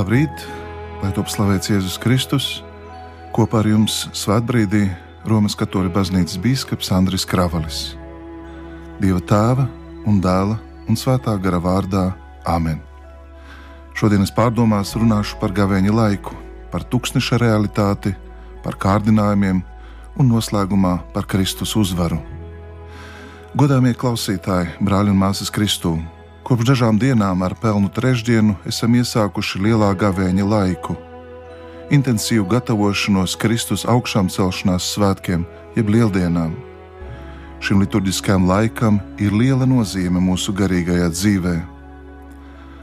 Labrīt, lai top slavēts Jēzus Kristus. Kopā ar jums svētbrīdī Romas katoļu baznīcas biskups Andris Kravalis. Dieva tēva un dēla un svētā gara vārdā Āmen. Šodienas pārdomās runāšu par gavēņa laiku, par tūkstneša realitāti, par kārdinājumiem un noslēgumā par Kristus uzvaru. Godāmie klausītāji, brāļi un māsas Kristū! Kopš dažām dienām ar pelnu trešdienu esam iesākuši lielā gavēņa laiku. Intensīvu gatavošanos Kristus augšām celšanās svētkiem, jeb lieldienām. Šim liturģiskajam laikam ir liela nozīme mūsu garīgajā dzīvē.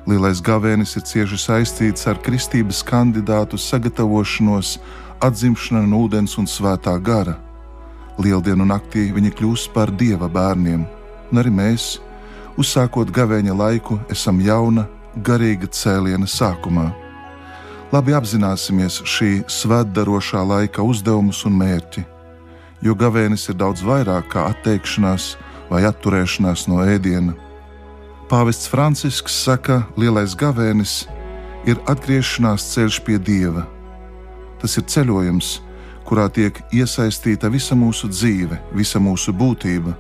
Lielais gavēnis ir cieši saistīts ar kristības kandidātu sagatavošanos, atzimšanu no ūdens un svētā gara. Lieldienu naktī viņi kļūst par dieva bērniem, un arī mēs, uzsākot gavēņa laiku, esam jauna, garīga cēliena sākumā. Labi apzināsimies šī svētdarošā laika uzdevumus un mērķi, jo gavēnis ir daudz vairāk kā atteikšanās vai atturēšanās no ēdiena. Pāvests Francisks saka, ka lielais gavēnis ir atgriešanās ceļš pie dieva. Tas ir ceļojums, kurā tiek iesaistīta visa mūsu dzīve, visa mūsu būtība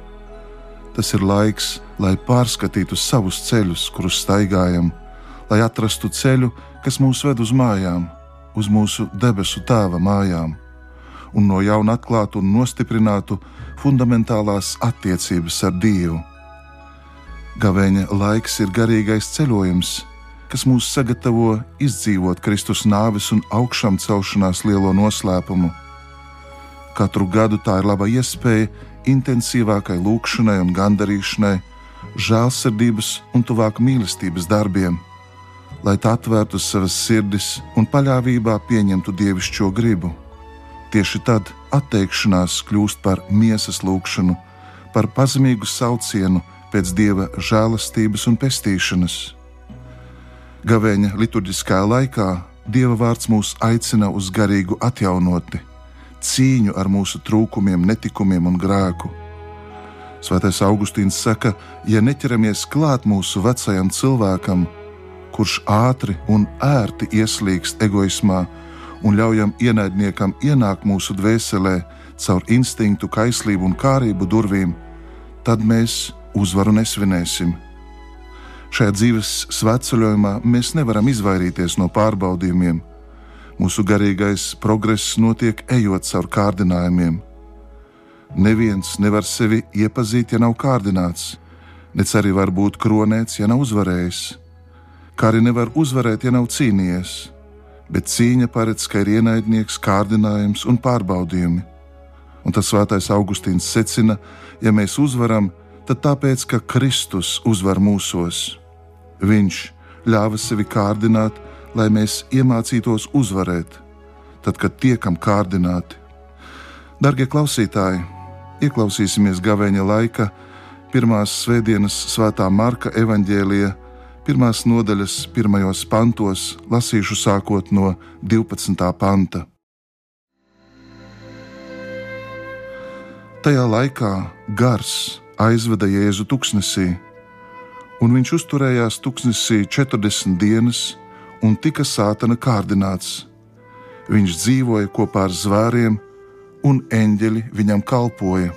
Tas ir laiks, lai pārskatītu savus ceļus, kurus staigājam, lai atrastu ceļu, kas mūs ved uz mājām, uz mūsu debesu tēva mājām, un no jauna atklātu un nostiprinātu fundamentālās attiecības ar Dievu. Gavēņa laiks ir garīgais ceļojums, kas mūs sagatavo izdzīvot Kristus nāves un augšām celšanās lielo noslēpumu. Katru gadu tā ir laba iespēja intensīvākai lūkšanai un gandarīšanai, žēlsirdības un tuvāk mīlestības darbiem, lai tā atvērtu savas sirdis un paļāvībā pieņemtu dievišķo gribu. Tieši tad atteikšanās kļūst par miesas lūgšanu, par pazemīgu saucienu pēc dieva žēlastības un pestīšanas. Gavēņa liturģiskā laikā dieva vārds mūs aicina uz garīgu atjaunotni cīņu ar mūsu trūkumiem, netikumiem un grēku. Svētais Augustīns saka, ja neķeramies klāt mūsu vecajam cilvēkam, kurš ātri un ērti ieslīgst egoismā un ļaujam ienaidniekam ienākt mūsu dvēselē caur instinktu, kaislību un kārību durvīm, tad mēs uzvaru nesvinēsim. Šajā dzīves svētceļojumā mēs nevaram izvairīties no pārbaudījumiem, Mūsu garīgais progress notiek ejot caur kārdinājumiem. Neviens nevar sevi iepazīt, ja nav kārdināts, nec arī var būt kronēts, ja nav uzvarējis. Kā arī nevar uzvarēt, ja nav cīnījies, bet cīņa paredz, ka ir ienaidnieks, kārdinājums un pārbaudījumi. Un tas svētais Augustīns secina, ja mēs uzvaram, tad tāpēc, ka Kristus uzvar mūsos. Viņš ļāva sevi kārdināt, lai mēs iemācītos uzvarēt, tad, kad tiekam kārdināti. Darbie klausītāji, ieklausīsimies gavēņa laika pirmās svētdienas svētā Marka evaņģēlija, pirmās nodaļas pirmajos pantos, lasīšu sākot no 12. panta. Tajā laikā gars aizveda Jēzu tuksnesī, un viņš uzturējās tuksnesī 40 dienas un tika sātana kārdināts. Viņš dzīvoja kopā ar zvēriem, un eņģeļi viņam kalpoja.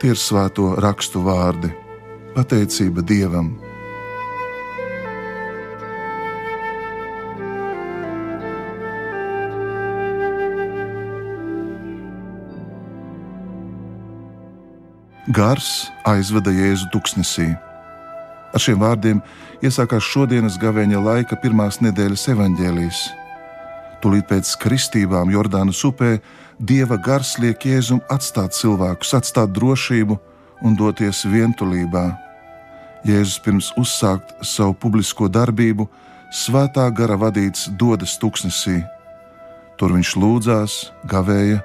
Tie ir svēto rakstu vārdi - pateicība Dievam. Gars aizveda Jēzu tuksnesī. Ar šiem vārdiem iesākās šodienas gavēņa laika pirmās nedēļas evaņģēlijas. Tūlīt pēc kristībām Jordānas upē Dieva gars liek Jēzum atstāt cilvēkus, atstāt drošību un doties vientulībā. Jēzus pirms uzsākt savu publisko darbību, svētā gara vadīts dodas tuksnesī. Tur viņš lūdzās, gavēja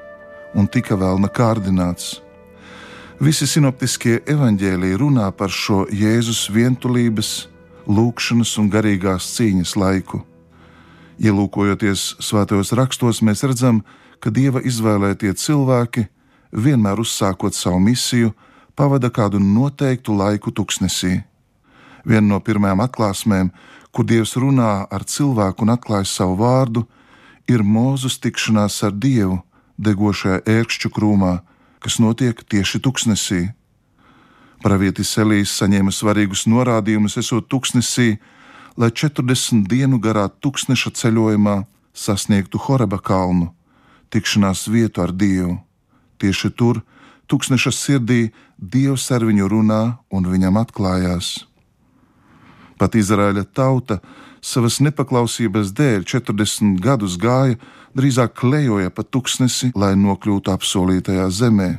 un tika vēl nekārdināts. Visi sinoptiskie evaņģēlīji runā par šo Jēzus vientulības, lūkšanas un garīgās cīņas laiku. Ielūkojoties svētajos rakstos, mēs redzam, ka Dieva izvēlētie cilvēki, vienmēr uzsākot savu misiju, pavada kādu noteiktu laiku tuksnesī. Viena no pirmajām atklāsmēm, kur Dievs runā ar cilvēku un atklāj savu vārdu, ir mūzus tikšanās ar Dievu degošajā ērkšķu krūmā, kas notiek tieši tuksnesī. Pravietis Elīs saņēma svarīgus norādījumus, esot tuksnesī, lai 40 dienu garā tūkstneša ceļojumā sasniegtu Horeba kalnu, tikšanās vietu ar Dievu. Tieši tur, tūkstneša sirdī, Dievs ar viņu runā un viņam atklājās. Pat Izraēla tauta savas nepaklausības dēļ 40 gadus gāja, drīzāk klejoja pa tuksnesi, lai nokļūtu apsolītajā zemē.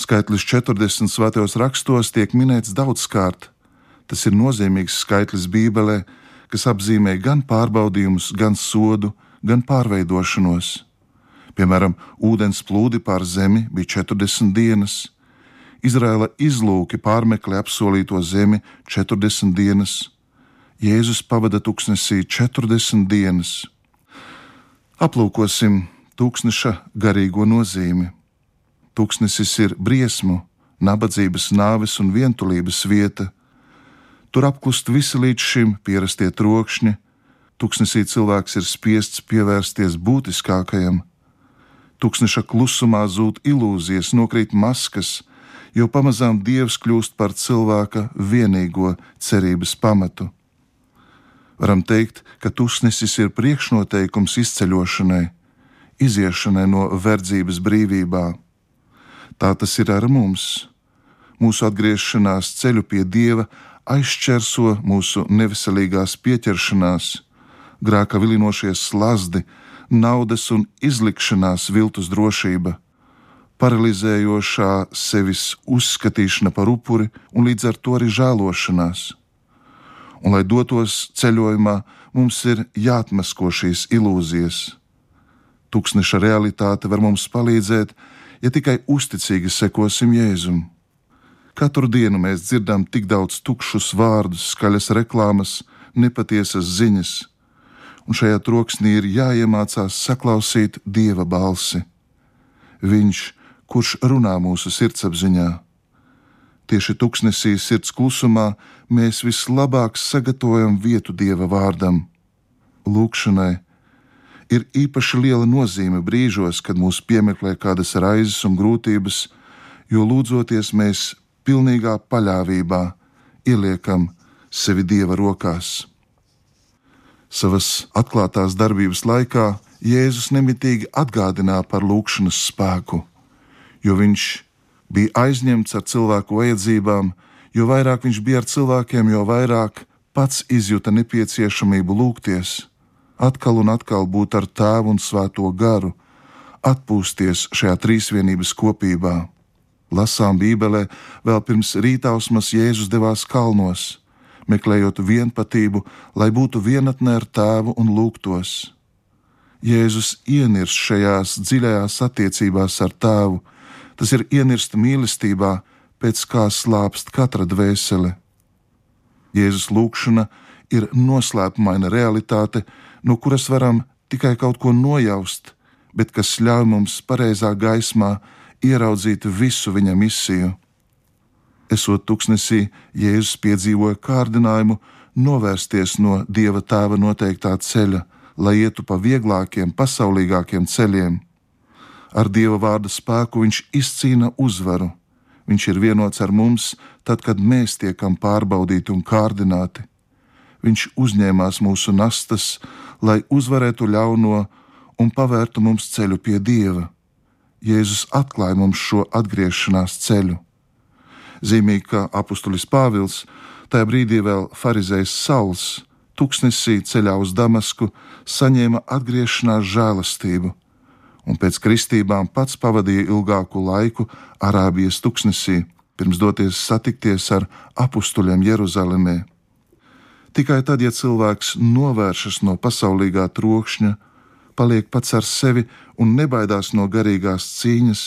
Skaitlis 40 svētajos rakstos tiek minēts daudzkārt. Tas ir nozīmīgs skaitlis Bībelē, kas apzīmē gan pārbaudījumus, gan sodu, gan pārveidošanos. Piemēram, ūdens plūdi pār zemi bija 40 dienas, Izraēla izlūki pārmeklē apsolīto zemi 40 dienas. Jēzus pavada tuksnesī 40 dienas. Aplūkosim tūkstneša garīgo nozīmi. Tūkstnesis ir briesmu, nabadzības, nāves un vientulības vieta. Tur apklust visi līdz šim pierastie trokšņi. Tūkstnesī cilvēks ir spiests pievērsties būtiskākajam. Tūkstneša klusumā zūd ilūzijas, nokrīt maskas, jo pamazām Dievs kļūst par cilvēka vienīgo cerības pamatu. Varam teikt, ka tusnesis ir priekšnoteikums izceļošanai, iziešanai no verdzības brīvībā. Tā tas ir ar mums. Mūsu atgriešanās ceļu pie Dieva aizķerso mūsu neveselīgās pieķeršanās, grāka vilinošie slazdi, naudas un izlikšanās viltus drošība paralizējošā sevis uzskatīšana par upuri un līdz ar to arī žēlošanās. Un, lai dotos ceļojumā, mums ir jāatmasko šīs ilūzijas. Tūkstneša realitāte var mums palīdzēt, ja tikai uzticīgi sekosim Jēzum. Katru dienu mēs dzirdam tik daudz tukšus vārdus, skaļas reklāmas, nepatiesas ziņas, un šajā troksnī ir jāiemācās saklausīt Dieva balsi. Viņš kurš runā mūsu sirdsapziņā. Tieši tuksnesī sirds klusumā mēs vislabāk sagatavojam vietu Dieva vārdam. Lūkšanai ir īpaši liela nozīme brīžos, kad mūs piemeklē kādas raizes un grūtības, jo lūdzoties mēs pilnīgā paļāvībā ieliekam sevi Dieva rokās. Savas atklātās darbības laikā Jēzus nemitīgi atgādināja par lūkšanas spēku jo viņš bija aizņemts ar cilvēku vajadzībām, jo vairāk viņš bija ar cilvēkiem, jo vairāk pats izjuta nepieciešamību lūgties, atkal un atkal būt ar tēvu un svēto garu, atpūsties šajā trīsvienības kopībā. Lasām Bībelē, vēl pirms rītausmas Jēzus devās kalnos, meklējot vienpatību, lai būtu vienatnē ar tēvu un lūgtos. Jēzus ienirst šajās dziļajās attiecībās ar tēvu, Tas ir ienirst mīlestībā, pēc kā slāpst katra dvēsele. Jēzus lūgšana ir noslēpumaina realitāte, no kuras varam tikai kaut ko nojaust, bet kas ļauj mums pareizā gaismā ieraudzīt visu viņa misiju. Esot tuksnesī, Jēzus piedzīvoja kārdinājumu novērsties no Dieva tēva noteiktā ceļa, lai ietu pa vieglākiem, pasaulīgākiem ceļiem Ar Dieva vārda spēku viņš izcīna uzvaru. Viņš ir vienots ar mums, tad, kad mēs tiekam pārbaudīti un kārdināti. Viņš uzņēmās mūsu nastas, lai uzvarētu ļauno un pavērtu mums ceļu pie Dieva. Jēzus atklāja mums šo atgriešanās ceļu. Zīmīgi, ka apustulis Pāvils tajā brīdī vēl farizējs Sauls, tuksnesī ceļā uz Damasku, saņēma atgriešanās žēlastību un pēc kristībām pats pavadīja ilgāku laiku Arābijas tuksnesī, pirms doties satikties ar apstuļiem Jeruzalemē. Tikai tad, ja cilvēks novēršas no pasaulīgā trokšņa, paliek pats ar sevi un nebaidās no garīgās cīņas,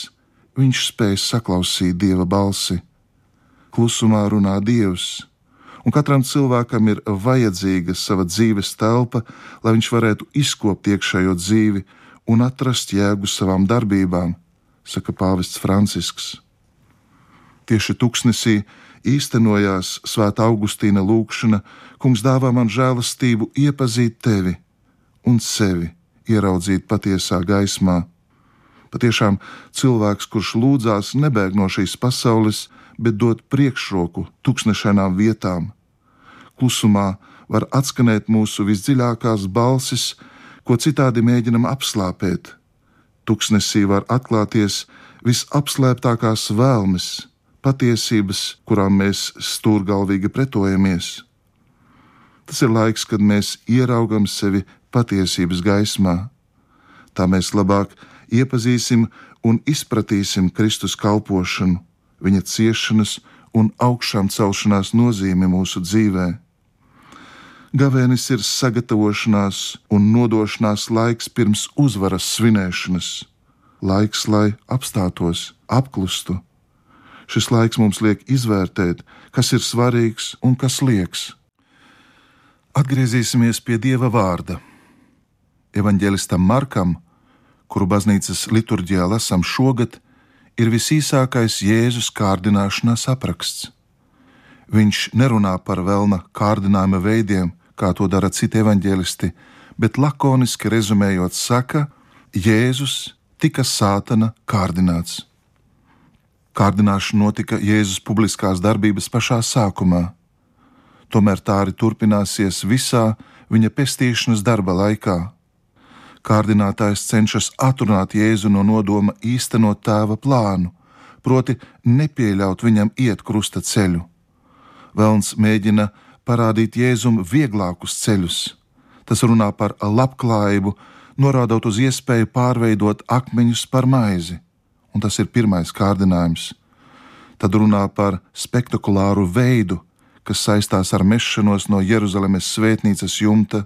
viņš spēj saklausīt dieva balsi. Klusumā runā Dievs, un katram cilvēkam ir vajadzīga sava dzīves telpa, lai viņš varētu izkopt iekšējo dzīvi un atrast jēgu savām darbībām, saka Pāvests Francisks. Tieši tuksnesī īstenojās Svētā Augustīna lūgšana: Kungs dāvā man žēlastību iepazīt tevi un sevi, ieraudzīt patiesā gaismā. Patiešām cilvēks, kurš lūdzās, nebēg no šīs pasaules, bet dod priekšroku tūkstošainām vietām. Klusumā var atskanēt mūsu visdziļākās balsis, ko citādi mēģinam apslāpēt. Tuksnesī var atklāties visapslēptākās vēlmes, patiesības, kurām mēs stūrgalvīgi pretojamies. Tas ir laiks, kad mēs ieraugam sevi patiesības gaismā. Tā mēs labāk iepazīsim un izpratīsim Kristus kalpošanu, viņa ciešanas un augšām celšanās nozīmi mūsu dzīvē. Gavēnis ir sagatavošanās un nodošanās laiks pirms uzvaras svinēšanas, laiks, lai apstātos, apklustu Šis laiks mums liek izvērtēt, kas ir svarīgs un kas liekas. Atgriezīsimies pie Dieva vārda. Evanģēlistam Markam, kuru baznīcas liturģijā lasām šogad, ir visīsākais Jēzus kārdināšanās apraksts. Viņš nerunā par vēlna kārdinājuma veidiem, kā to dara citi evaņģēlisti, bet lakoniski rezumējot, saka, Jēzus tika sātana kārdināts. Kārdināšana notika Jēzus publiskās darbības pašā sākumā. Tomēr tā arī turpināsies visā viņa pestīšanas darba laikā. Kārdinātājs cenšas atrunāt Jēzu no nodoma īstenot tēva plānu, proti, nepieļaut viņam iet krusta ceļu. Velns mēģina parādīt Jēzum vieglākus ceļus. Tas runā par labklājību, norādot uz iespēju pārveidot akmeņus par maizi un tas ir pirmais kārdinājums. Tad runā par spektakulāru veidu, kas saistās ar mešanos no Jeruzalemes svētnīcas jumta,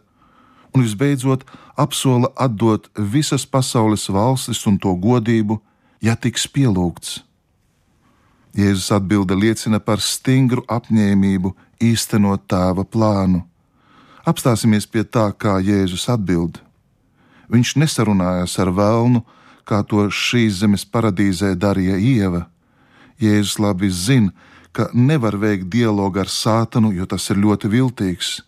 un visbeidzot apsola atdot visas pasaules valstis un to godību, ja tiks pielūgts. Jēzus atbilde liecina par stingru apņēmību īstenot tēva plānu. Apstāsimies pie tā, kā Jēzus atbild. Viņš nesarunājās ar vēlnu, kā to šīs zemes paradīzē darīja Ieva. Jēzus labi zina, ka nevar veikt dialogu ar sātanu, jo tas ir ļoti viltīgs.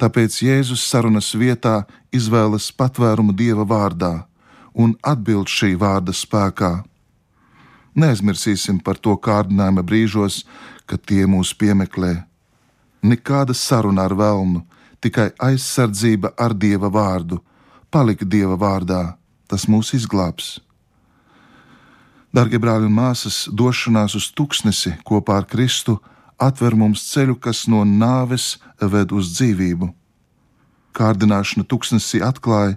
Tāpēc Jēzus sarunas vietā izvēlas patvērumu Dieva vārdā un atbild šī vārda spēkā. Neaizmirsīsim par to kārdinājuma brīžos, kad tie mūs piemeklē. Nekāda saruna ar velnu, tikai aizsardzība ar Dieva vārdu, palika Dieva vārdā tas mūs izglābs. Darbie brāļi un māsas, došanās uz tuksnesi kopā ar Kristu atver mums ceļu, kas no nāves ved uz dzīvību. Kārdināšana tuksnesī atklāja,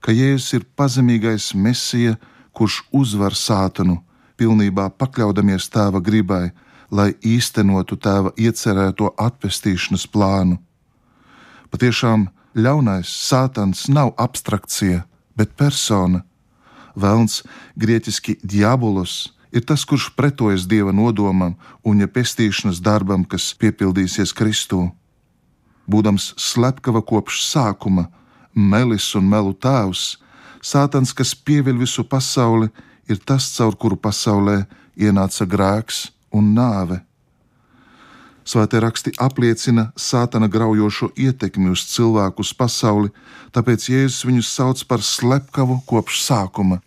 ka Jēzus ir pazemīgais mesija, kurš uzvar sātanu, pilnībā pakļaudamies tēva gribai, lai īstenotu tēva iecerēto atpestīšanas plānu. Patiešām ļaunais sātans nav abstrakcija, bet persona. Velns, grieķiski diabolos, ir tas, kurš pretojas dieva nodomam un ja pestīšanas darbam, kas piepildīsies Kristū. Būdams slepkava kopš sākuma, melis un melu tēvs, Sātans, kas pieviļ visu pasauli, ir tas, caur kuru pasaulē ienāca grēks un nāve. Svētie raksti apliecina sātana graujošo ietekmi uz cilvēku, uz pasauli, tāpēc Jēzus viņus sauc par slepkavu kopš sākuma.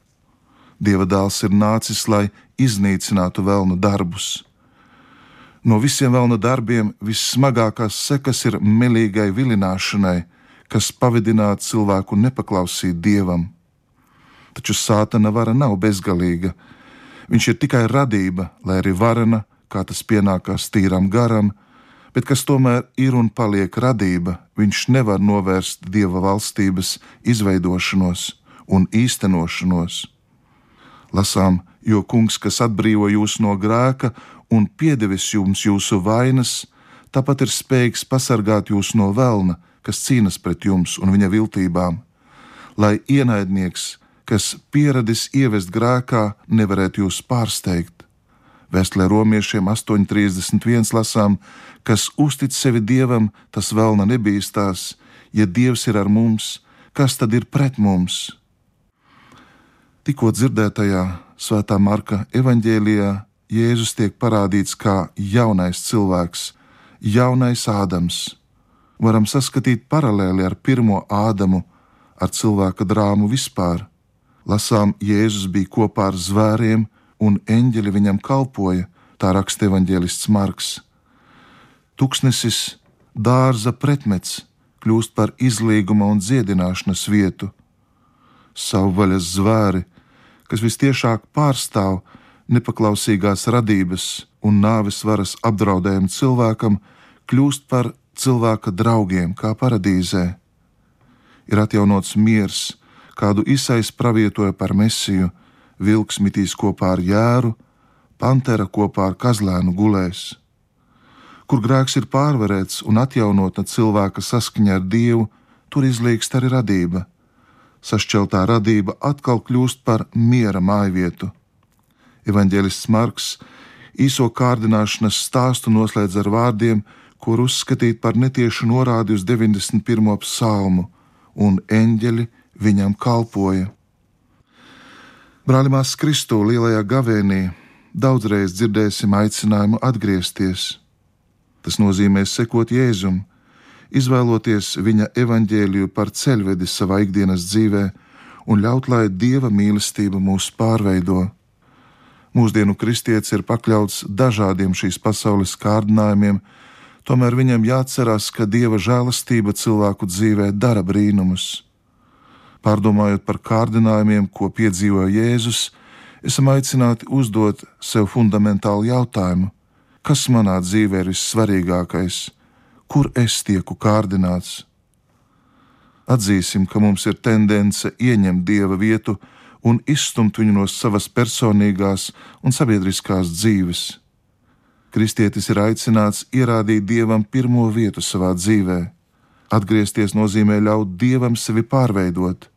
Dieva dēls ir nācis, lai iznīcinātu vēlnu darbus. No visiem vēlna darbiem vissmagākās sekas ir melīgai vilināšanai, kas pavadinātu cilvēku nepaklausīt dievam. Taču sātana vara nav bezgalīga. Viņš ir tikai radība, lai arī varena kā tas pienākās tīram garam, bet kas tomēr ir un paliek radība, viņš nevar novērst dieva valstības izveidošanos un īstenošanos. Lasām, jo kungs, kas atbrīvo jūs no grēka un piedevis jums jūsu vainas, tāpat ir spējīgs pasargāt jūs no vēlna, kas cīnas pret jums un viņa viltībām, lai ienaidnieks, kas pieradis ievest grēkā, nevarētu jūs pārsteigt Vēstulē romiešiem 8,31 lasām, kas uztic sevi dievam, tas vēlna nebīstās. Ja dievs ir ar mums, kas tad ir pret mums? Tikko dzirdētajā Svētā Marka evanģēlijā Jēzus tiek parādīts kā jaunais cilvēks, jaunais Ādams. Varam saskatīt paralēli ar pirmo Ādamu, ar cilvēka drāmu vispār. Lasām, Jēzus bija kopā ar zvēriem, un eņģeļi viņam kalpoja, tā raksta evanģēlists Marks. Tuksnesis, dārza pretmets, kļūst par izlīguma un dziedināšanas vietu. Savvaļas zvēri, kas vistiešāk pārstāv nepaklausīgās radības un nāves varas apdraudējumu cilvēkam, kļūst par cilvēka draugiem, kā paradīzē. Ir atjaunots miers, kādu izsais pravietoja par mesiju, vilks mitīs kopā ar jēru, pantera kopā ar kazlēnu gulēs. Kur grēks ir pārvarēts un atjaunota cilvēka saskaņa ar Dievu, tur izlīgst arī radība. Sašķeltā radība atkal kļūst par miera mājvietu. Evanģēlists Marks īso kārdināšanas stāstu noslēdz ar vārdiem, kur uzskatīt par netiešu norādi uz 91. psalmu, un eņģeļi viņam kalpoja. Brālimās Kristū lielajā gavēnī daudzreiz dzirdēsim aicinājumu atgriezties. Tas nozīmē sekot Jēzum, izvēloties viņa evaņģēliju par ceļvedi savā ikdienas dzīvē un ļaut, lai dieva mīlestība mūs pārveido. Mūsdienu kristietis ir pakļauts dažādiem šīs pasaules kārdinājumiem, tomēr viņam jāatcerās, ka dieva žēlastība cilvēku dzīvē dara brīnumus. Pārdomājot par kārdinājumiem, ko piedzīvoja Jēzus, esam aicināti uzdot sev fundamentālu jautājumu: kas manā dzīvē ir vissvarīgākais, kur es tieku kārdināts? Atzīsim, ka mums ir tendence ieņemt dieva vietu un izstumt viņu no savas personīgās un sabiedriskās dzīves. Kristietis ir aicināts ierādīt dievam pirmo vietu savā dzīvē. Atgriezties nozīmē ļaut dievam sevi pārveidot,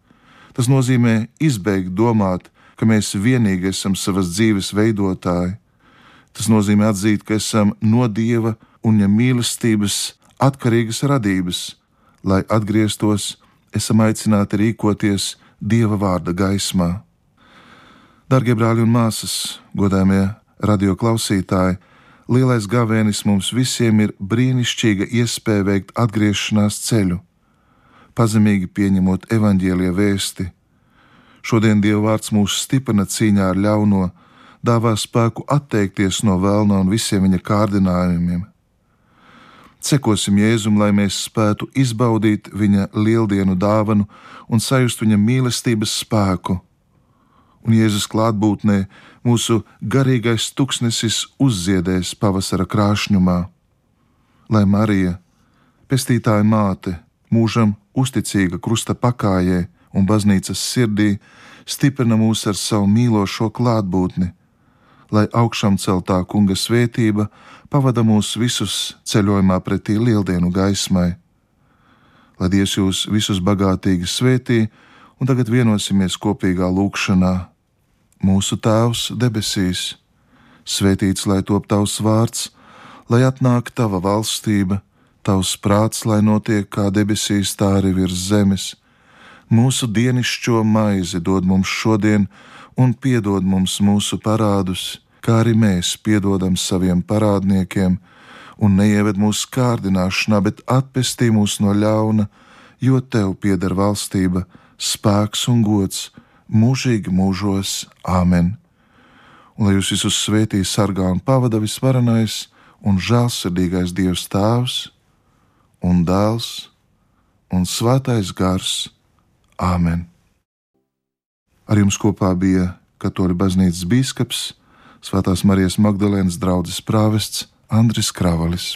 Tas nozīmē izbeigt domāt, ka mēs vienīgi esam savas dzīves veidotāji. Tas nozīmē atzīt, ka esam no dieva un viņa mīlestības atkarīgas radības, lai atgrieztos, esam aicināti rīkoties dieva vārda gaismā. Darbie brāļi un māsas, godāmie radio klausītāji, lielais gavēnis mums visiem ir brīnišķīga iespēja veikt atgriešanās ceļu pazemīgi pieņemot evaņģēlie vēsti. Šodien Dieva vārds mūs stiprina cīņā ar ļauno, dāvā spēku atteikties no vēlna un visiem viņa kārdinājumiem. Sekosim Jēzum, lai mēs spētu izbaudīt viņa lieldienu dāvanu un sajust viņa mīlestības spēku. Un Jēzus klātbūtnē mūsu garīgais tuksnesis uzziedēs pavasara krāšņumā. Lai Marija, pestītāja māte, mūžam uzticīga krusta pakājē un baznīcas sirdī, stiprina mūs ar savu mīlošo klātbūtni, lai augšām celtā kunga svētība pavada mūs visus ceļojumā pretī lieldienu gaismai. Lai Dievs jūs visus bagātīgi svētī, un tagad vienosimies kopīgā lūkšanā. Mūsu Tēvs debesīs, svētīts lai top tavs vārds, lai atnāk tava valstība Tavs prāts, lai notiek kā debesīs, tā arī virs zemes. Mūsu dienascho maizi dod mums šodien, un piedod mums mūsu parādus, kā arī mēs piedodam saviem parādniekiem, un neieved mūsu kārdināšanā, bet atpestī mūs no ļauna, jo tev pieder valstība, spēks un gods mūžīgi mūžos. Āmen! Un lai jūs visus svētī sargā un pavada visvarenais un žēlsirdīgais Dievs Tēvs! Un dēls un svētais gars. Āmen! Ar jums kopā bija Katoļu baznīcas biskups, Svētās Marijas Magdalēnas draugs prāvests Andris Kravalis.